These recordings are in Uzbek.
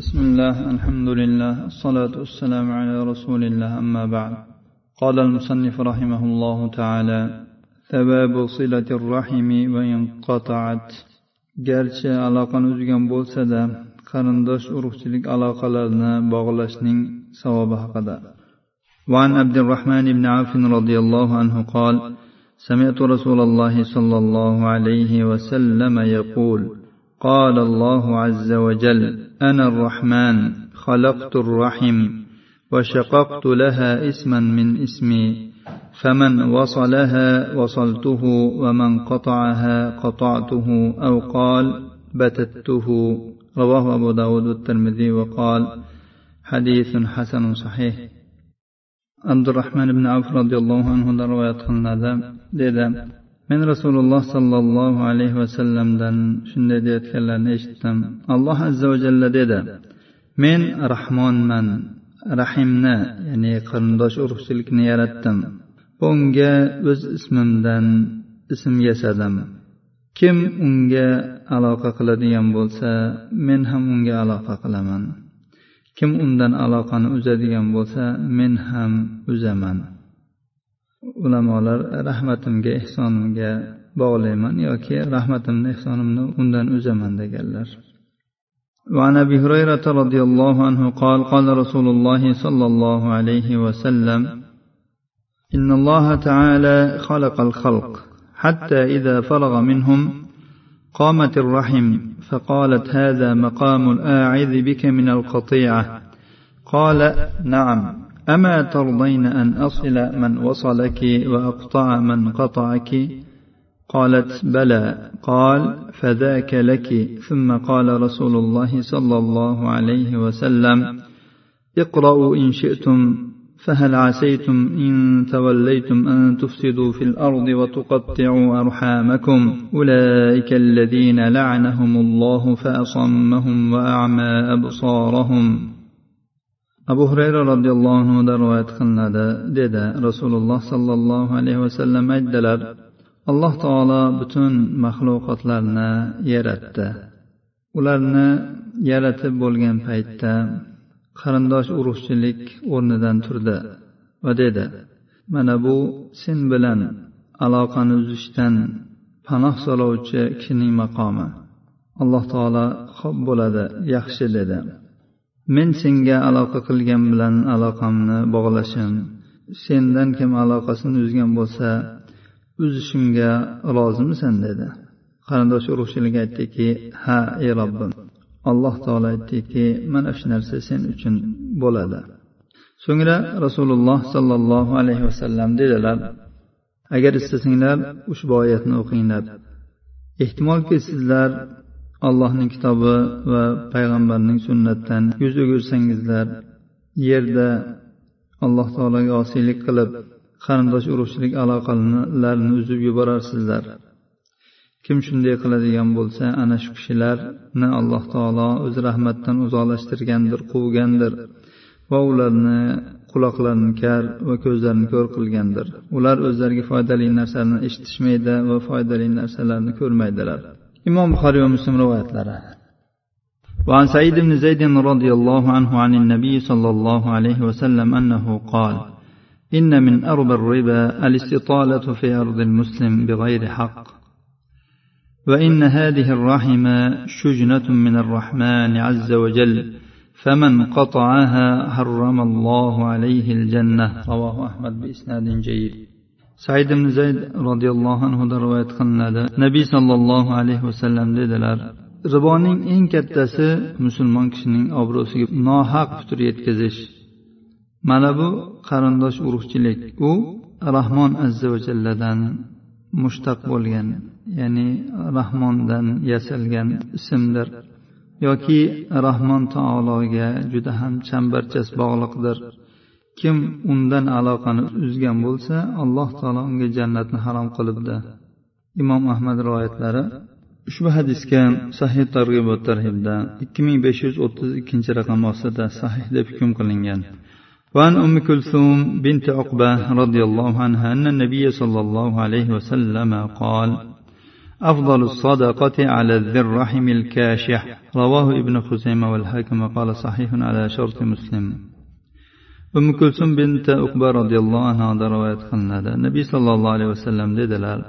بسم الله الحمد لله الصلاة والسلام على رسول الله أما بعد. قال المصنف رحمه الله تعالى ثواب صلة الرحم وإن قطعت. garchi aloqani uzgan bo'lsada qarindosh urug'chilik aloqalarini bog'lashning savobi haqida وعن عبد الرحمن بن عوف رضي الله عنه قال سمعت رسول الله صلى الله عليه وسلم يقول قال الله عز وجل أنا الرحمن خلقت الرحم وشققت لها اسما من اسمي فمن وصلها وصلته ومن قطعها قطعته أو قال بتته. رواه أبو داود والترمذي وقال حديث حسن صحيح. عبد الرحمن بن عوف رضي الله عنه رواية قلنا dedi men rasululloh sollallohu alayhi vasallamdan shunday deyayotganlarini eshitdim. Alloh azza va jalla dedi men rahmonman rahimni ya'ni qarindosh urug'chilikni yaratdim. Unga o'z ismimdan ism yasadim. Kim unga aloqa qiladigan bo'lsa men ham unga aloqa qilaman. Kim undan aloqani uzadigan bo'lsa men ham uzaman. Ulamolar rahmatimga ehsonimga bog'layman yoki rahmatimni ehsonimni undan uzaman deganlar. وعن ابي هريره رضي الله عنه قال قال رسول الله صلى الله عليه وسلم ان الله تعالى خلق الخلق حتى اذا فرغ منهم قامت الرحم فقالت هذا مقام الاعذ بك من القطيعه قال نعم أما ترضين أن أصل من وصلك وأقطع من قطعك؟ قالت بلى. قال فذاك لك. ثم قال رسول الله صلى الله عليه وسلم اقرأوا إن شئتم فهل عسيتم إن توليتم أن تفسدوا في الأرض وتقطعوا أرحامكم؟ أولئك الذين لعنهم الله فأصمهم وأعمى أبصارهم. Abu hurayra roziyallohu anhudan rivoyat qilinadi dedi. Rasululloh sollallohu alayhi vasallam aytdilar alloh taolo butun maxluqotlarni yaratdi. Ularni yaratib bo'lgan paytda qarindosh urug'chilik o'rnidan turdi va dedi mana bu sen bilan aloqani uzishdan panoh so'rovchi kishining maqomi. Alloh taolo xo'p bo'ladi yaxshi dedi. Men senga aloqa qilgan bilan aloqamni bog'lashim sendan kim aloqasini uzgan bo'lsa uzishimga rozimisan dedi. Qarindosh urug'chilik aytdiki ha ey robbim alloh taolo aytdiki mana shu narsa sen uchun bo'ladi. So'ngra rasululloh sollallohu alayhi vasallam dedilar agar istasanglar ushbu oyatni o'qinglar. Ehtimolki sizlar allohning kitobi va payg'ambarning sunnatidan yuz o'girsangizlar yerda alloh taologa osiylik qilib qarindosh urug'chilik aloqalarini uzib yuborarsizlar. Kim shunday qiladigan bo'lsa ana shu kishilarni alloh taolo o'z rahmatidan uzoqlashtirgandir quvgandir va ularni quloqlarini kar va ko'zlarini ko'r qilgandir. Ular o'zlariga foydali narsalarni eshitishmaydi va foydali narsalarni ko'rmaydilar. Buxoriy va muslim rivoyatlari. وعن سعيد بن زيد رضي الله عنه عن النبي صلى الله عليه وسلم أنه قال إن من أربى الربا الاستطالة في أرض المسلم بغير حق وإن هذه الرحم شجنة من الرحمن عز وجل فمن قطعها حرم الله عليه الجنة رواه أحمد بإسناد جيد said ibn zayd roziyallohu anhudan rivoyat qilinadi. Nabiy sollallohu alayhi vasallam dedilar riboning eng kattasi musulmon kishining obro'siga nohaq putur yetkazish. Mana bu qarindosh urug'chilik. U rahmon azza va jalladan mushtaq bo'lgan ya'ni rahmondan yasalgan ismdir yoki rahmon taologa juda ham chambarchas bog'liqdir. kim undan aloqani uzgan bo'lsa alloh taolo unga jannatni harom qilibdi imom ahmad rivoyatlari ushbu hadisga sahih targ'ibot tarhibda ikki ming besh yuz o'ttiz ikkinchi raqam ostida sahih deb hukm qilingan وعن أم كلثوم بنت عقبة رضي الله عنها أن النبي صلى الله عليه وسلم قال أفضل الصدقة على ذي الرحم الكاشح رواه ابن خزيمة والحاكم قال صحيح على شرط مسلم أم كلثوم بنت أقبى رضي الله عنها رواية قلنا النبي صلى الله عليه وسلم dedilar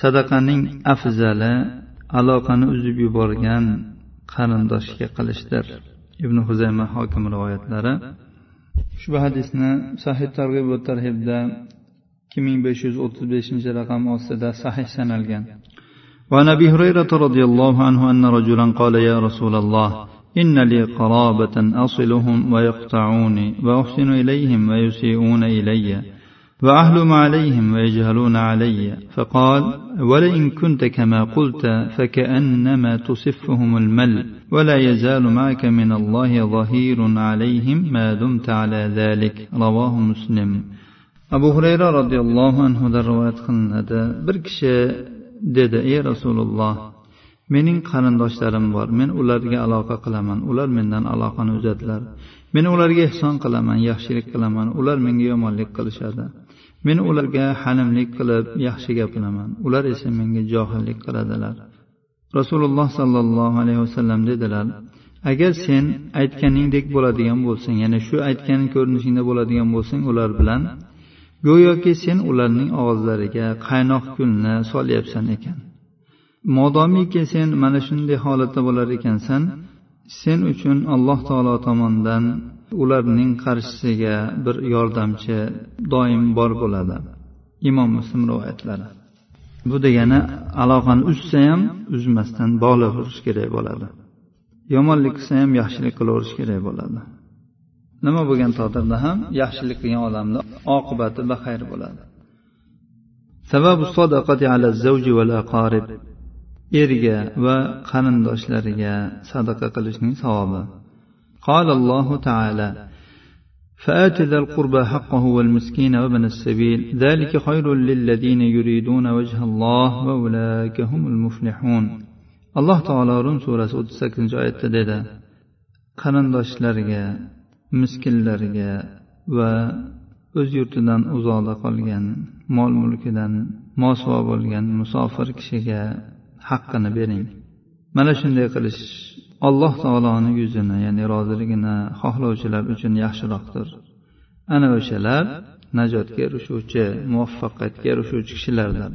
sadaqaning afzali aloqani uzib yuborgan qarindoshga qilishdir ibn huzayma hokim rivoyatlari ushbu hadisni sahih targ'ib va tarhibda ikki ming besh yuz o'ttiz beshinchi raqam ostida sahih sanalgan وعن ابي هريره رضي الله عنه ان رجلا قال يا رسول الله إن لي قرابة أصلهم ويقطعوني وأحسن إليهم ويسيئون إلي وأهلم عليهم ويجهلون علي. فقال ولئن كنت كما قلت فكأنما تصفهم المل ولا يزال معك من الله ظهير عليهم ما دمت على ذلك. رواه مسلم. abu hurayra roziyallohu anhudan rivoyat qilinadi bir kishi dedi ey rasululloh mening qarindoshlarim bor men ularga aloqa qilaman ular mendan aloqani uzadilar. Men ularga ehson qilaman yaxshilik qilaman ular menga yomonlik qilishadi. Men ularga halimlik qilib yaxshi gapiraman ular esa menga johillik qiladilar. Rasululloh sollallohu alayhi vasallam dedilar agar sen aytganingdek bo'ladigan bo'lsang ya'ni shu aytgan ko'rinishingda bo'ladigan bo'lsang ular bilan go'yoki sen ularning og'izlariga qaynoq kulni solyapsan ekan. Modomiki sen mana shunday holatda bo'lar ekansan sen uchun alloh taolo tomonidan ularning qarshisiga bir yordamchi doim bor bo'ladi. Imom muslim rivoyatlari. Bu degani aloqani uzsa ham uzmasdan bog'laverish kerak bo'ladi. Yomonlik qilsa ham yaxshilik qilaverish kerak bo'ladi. Nima bo'lgan taqdirda ham yaxshilik qilgan odamni oqibati baxayr bo'ladi. Sababu sadaqati ala zavji val aqarib erga va qarindoshlariga sadaqa qilishning savobi قال الله تعالى فآت ذا القربى حقه والمسكين وابن السبيل ذلك خير للذين يريدون وجه الله وأولئك هم المفلحون alloh taolo rum surasi o'ttiz sakkizinchi oyatda dedi qarindoshlarga miskinlarga va o'z yurtidan uzoqda qolgan mol mulkidan mosuvo bo'lgan musofir kishiga haqqini bering mana shunday qilish alloh taoloni yuzini ya'ni roziligini xohlovchilar uchun yaxshiroqdir ana o'shalar najotga erishuvchi muvaffaqiyatga erishuvchi kishilardir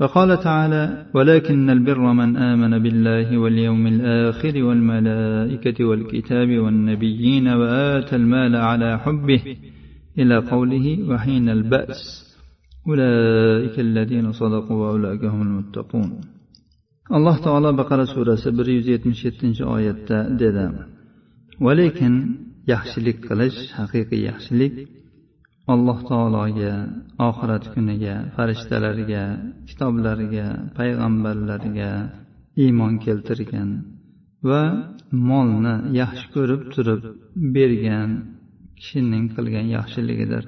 وقال تعالى ولكن البر من آمن بالله واليوم الآخر والملائكة والكتاب والنبيين وآتى المال على حبه إلى قوله وحين البأس أولئك الذين صدقوا وأولئك هم المتقون alloh taolo baqara surasi bir yuz yetmish yettinchi oyatda dedi. Va lekin yaxshilik qilish haqiqiy yaxshilik alloh taologa oxirat kuniga farishtalarga kitoblarga payg'ambarlarga iymon keltirgan va molni yaxshi ko'rib turib bergan kishining qilgan yaxshiligidir.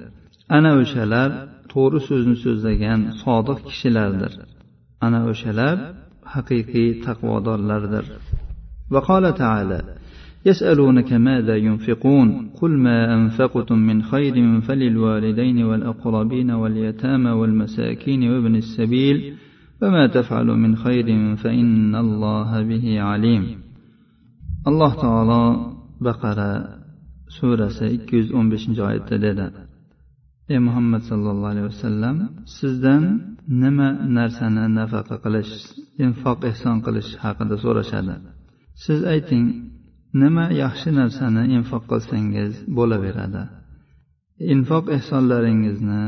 Ana o'shalar to'g'ri so'zni so'zlagan sodiq kishilardir. Ana o'shalar haqiqiy taqvodorlardir وقال تعالى يسألونك ماذا ينفقون؟ قل ما أنفقتم من خير فللوالدين والأقربين واليتامى والمساكين وابن السبيل وما تفعلوا من خير فإن الله به عليم. الله تعالى بقرة سورة 215 آية dedi ey muhammad sallallohu alayhi vasallam sizdan nima narsani nafaqa qilish infoq ehson qilish haqida so'rashadi. Siz ayting nima yaxshi narsani infoq qilsangiz bo'laveradi? Infoq ehsonlaringizni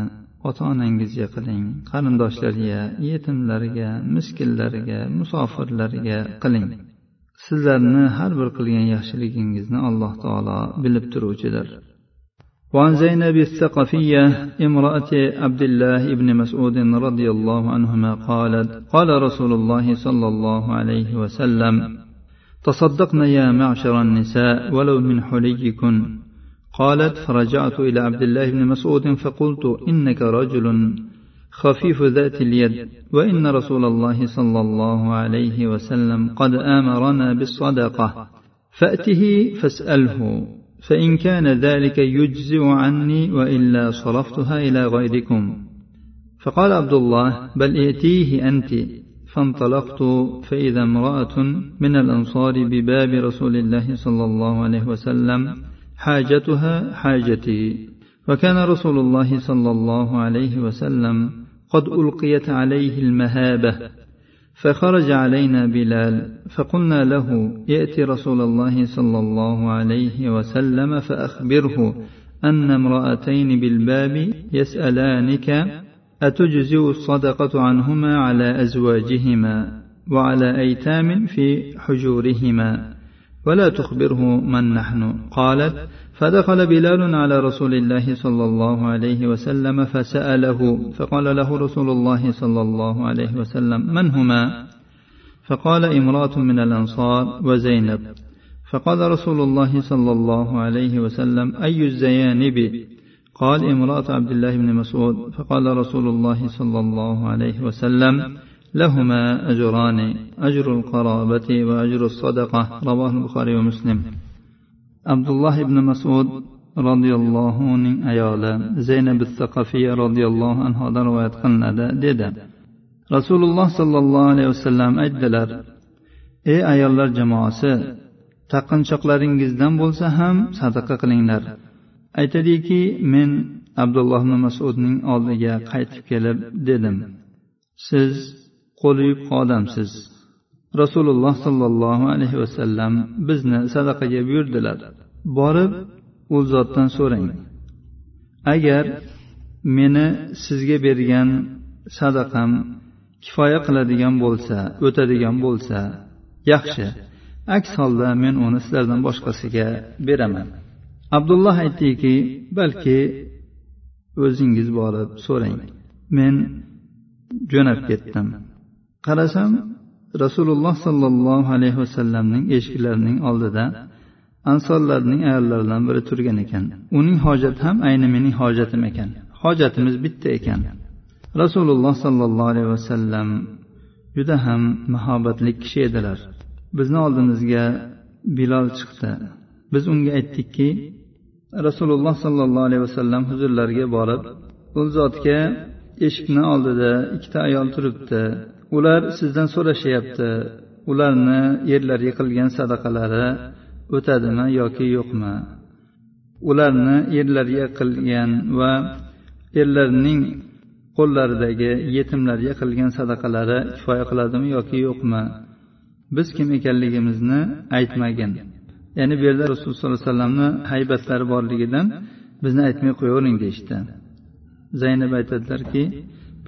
ota onangizga qiling qarindoshlarga yetimlarga miskinlarga musofirlarga qiling. Sizlarni har bir qilgan yaxshiligingizni alloh taolo bilib turuvchidir. وعن زينب الثقفية امرأة عبد الله بن مسعود رضي الله عنهما قالت قال رسول الله صلى الله عليه وسلم تصدقن يا معشر النساء ولو من حليكن. قالت فرجعت إلى عبد الله بن مسعود فقلت إنك رجل خفيف ذات اليد وإن رسول الله صلى الله عليه وسلم قد آمرنا بالصدقة فأته فاسأله. فإن كان ذلك يجزئ عني وإلا صرفتها إلى غيركم. فقال عبد الله بل ائتيه أنت. فانطلقت فإذا امرأة من الأنصار بباب رسول الله صلى الله عليه وسلم حاجتها حاجتي. وكان رسول الله صلى الله عليه وسلم قد ألقيت عليه المهابة فخرج علينا بلال فقلنا له يأتي رسول الله صلى الله عليه وسلم فأخبره أن امرأتين بالباب يسألانك أتجزئ الصدقة عنهما على أزواجهما وعلى أيتام في حجورهما؟ ولا تخبره من نحن. قالت فدخل بلال على رسول الله صلى الله عليه وسلم فسأله فقال له رسول الله صلى الله عليه وسلم من هما؟ فقال امرأة من الأنصار وزينب. فقال رسول الله صلى الله عليه وسلم أي الزيانب؟ قال امرأة عبد الله بن مسعود. فقال رسول الله صلى الله عليه وسلم لهما أجران أجر القرابة وأجر الصدقة رواه البخاري ومسلم عبد الله بن مسعود رضي الله عنه أيالا زينب الثقفية رضي الله عنها رواية قلنا dedi rasululloh sollallohu alayhi vasallam aytdilar ey ayollar jamoasi taqinchoqlaringizdan bo'lsa ham sadaqa qilinglar aytadiki men abdulloh ibn masudning oldiga qaytib kelib dedim siz qo'li odamsiz. Rasululloh sollallohu alayhi vasallam bizni sadaqaga buyurdilar. Borib u zotdan so'rang. Agar meni sizga bergan sadaqam kifoya qiladigan bo'lsa o'tadigan bo'lsa yaxshi. Aks holda men uni sizlardan boshqasiga beraman. Abdulloh aytdiki balki o'zingiz borib so'rang. Men jo'nab ketdim. Qarasam rasululloh sollallohu alayhi vasallamning eshiklarining oldida ansorlarning ayollaridan biri turgan ekan. Uning hojati ham ayni mening hojatim ekan. Hojatimiz bitta ekan. Rasululloh sollallohu alayhi vasallam juda ham mahobatli kishi edilar. Bizni oldimizga bilol chiqdi. Biz unga aytdikki rasululloh sollallohu alayhi vasallam huzurlariga borib u zotga eshikni oldida ikkita ayol turibdi. Ular sizdan so'rashyapti ularni yerlariga qilgan sadaqalari o'tadimi yoki yo'qmi? Ularni yerlariga qilgan va erlarining qo'llaridagi yetimlarga qilgan sadaqalari kifoya qiladimi yoki yo'qmi? Biz kim ekanligimizni aytmagin. Ya'ni bu yerda rasululloh sollallohu alayhi vasallamni haybatlari borligidan bizni aytmay qo'yavering deyishdi. Zaynab aytadilarki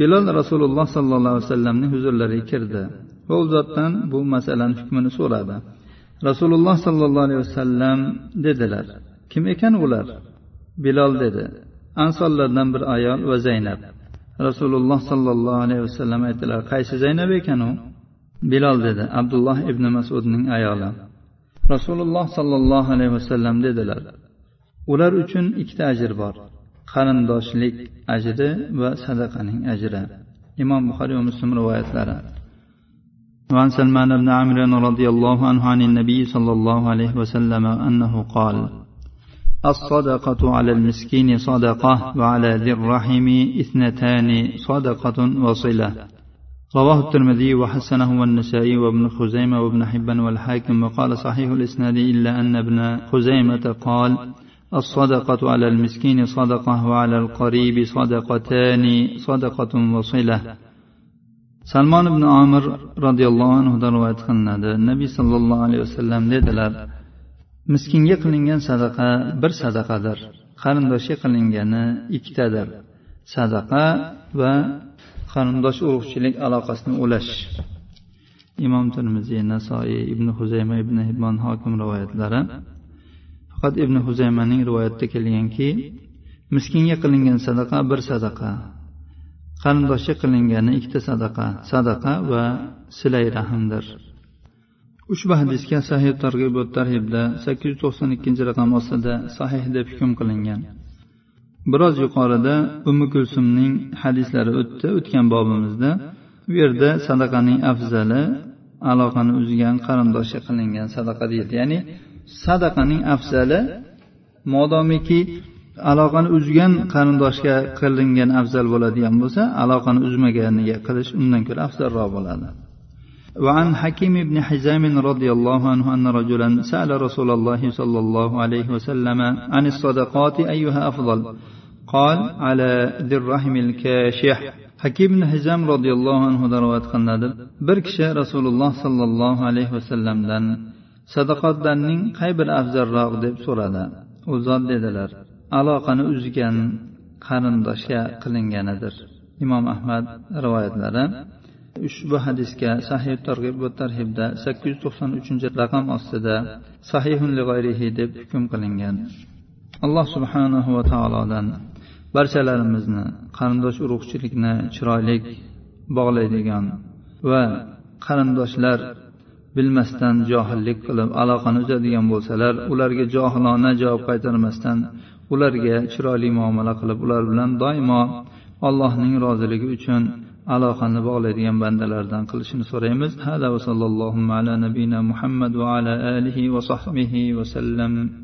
bilol rasululloh sollallohu alayhi vasallamning huzurlariga kirdi. Va u zotdan bu masalani hukmini so'radi. Rasululloh sollallohu alayhi vasallam dedilar kim ekan ular? Bilol dedi ansorlardan bir ayol va zaynab. Rasululloh sollallohu alayhi vasallam aytdilar qaysi zaynab ekan u? Bilol dedi abdulloh ibn masudning ayoli. Rasululloh sollallohu alayhi vasallam dedilar ular uchun ikkita ajr bor. Qarindoshlik ajri va sadaqaning ajri. Imom buxoriy va muslim rivoyatlari. وعن سلمان بن عمرو رضي الله عنه عن النبي صلى الله عليه وسلم أنه قال الصدقة على المسكين صدقة وعلى ذي الرحم اثنتان صدقة وصلة رواه الترمذي وحسنه والنسائي وابن خزيمة وابن حبان والحاكم وقال صحيح الإسناد إلا أن ابن خزيمة قال الصدقة على المسكين صدقة وعلى القريب صدقتان صدقة وصلة salmon ibn omir roziyallohu anhudan rivoyat qilinadi nabiy sollallohu alayhi vasallam dedilar miskinga qilingan sadaqa bir sadaqadir qarindoshga qilingani ikkitadir sadaqa va qarindosh urug'chilik aloqasini ulash imom termiziy nasoiy ibn huzayma ibn hibbon hokim rivoyatlari Faqat ibn huzaymaning rivoyatida kelganki miskinga qilingan sadaqa bir sadaqa qarindoshga qilingani ikkita sadaqa sadaqa va silay rahmdir. Ushbu hadisga sahih targ'ibot tarhibda sakkiz yuz to'qson ikkinchi raqam ostida sahih deb hukm qilingan. Biroz yuqorida umi kulsumning hadislari o'tdi o'tgan bobimizda. U yerda sadaqaning afzali aloqani uzgan qarindoshga qilingan sadaqa deyildi. Ya'ni sadaqaning afzali modomiki aloqani uzgan qarindoshga qilingan afzal bo'ladigan bo'lsa aloqani uzmaganiga qilish undan ko'ra afzalroq bo'ladi وعن حكيم بن حزام رضي الله عنه أن رجلا سأل رسول الله صلى الله عليه وسلم عن الصدقات أيها أفضل قال على ذي الرحم الكاشح hakim ibn hizam roziyallohu anhudan rivoyat qilinadi bir kishi rasululloh sollallohu alayhi vasallamdan sadaqotlarning qay biri afzalroq deb so'radi. U zot dedilar aloqani uzgan qarindoshga qilinganidir. Imom ahmad rivoyatlari ushbu hadisga sahih targ'ib va tarhibda sakkiz yuz to'qson uchinchi raqam ostida sahihun deb hukm qilingan. Alloh subhanahu va taolodan barchalarimizni qarindosh urug'chilikni chiroyli bog'laydigan va qarindoshlar bilmasdan johillik qilib aloqani uzadigan bo'lsalar ularga johilona javob qaytarmasdan ularga chiroyli muomala qilib ular bilan doimo allohning roziligi uchun aloqani bog'laydigan bandalardan qilishini so'raymiz. Hada va sallallohu ala nabiyina muhammad va ala alihi va sahbihi vasallam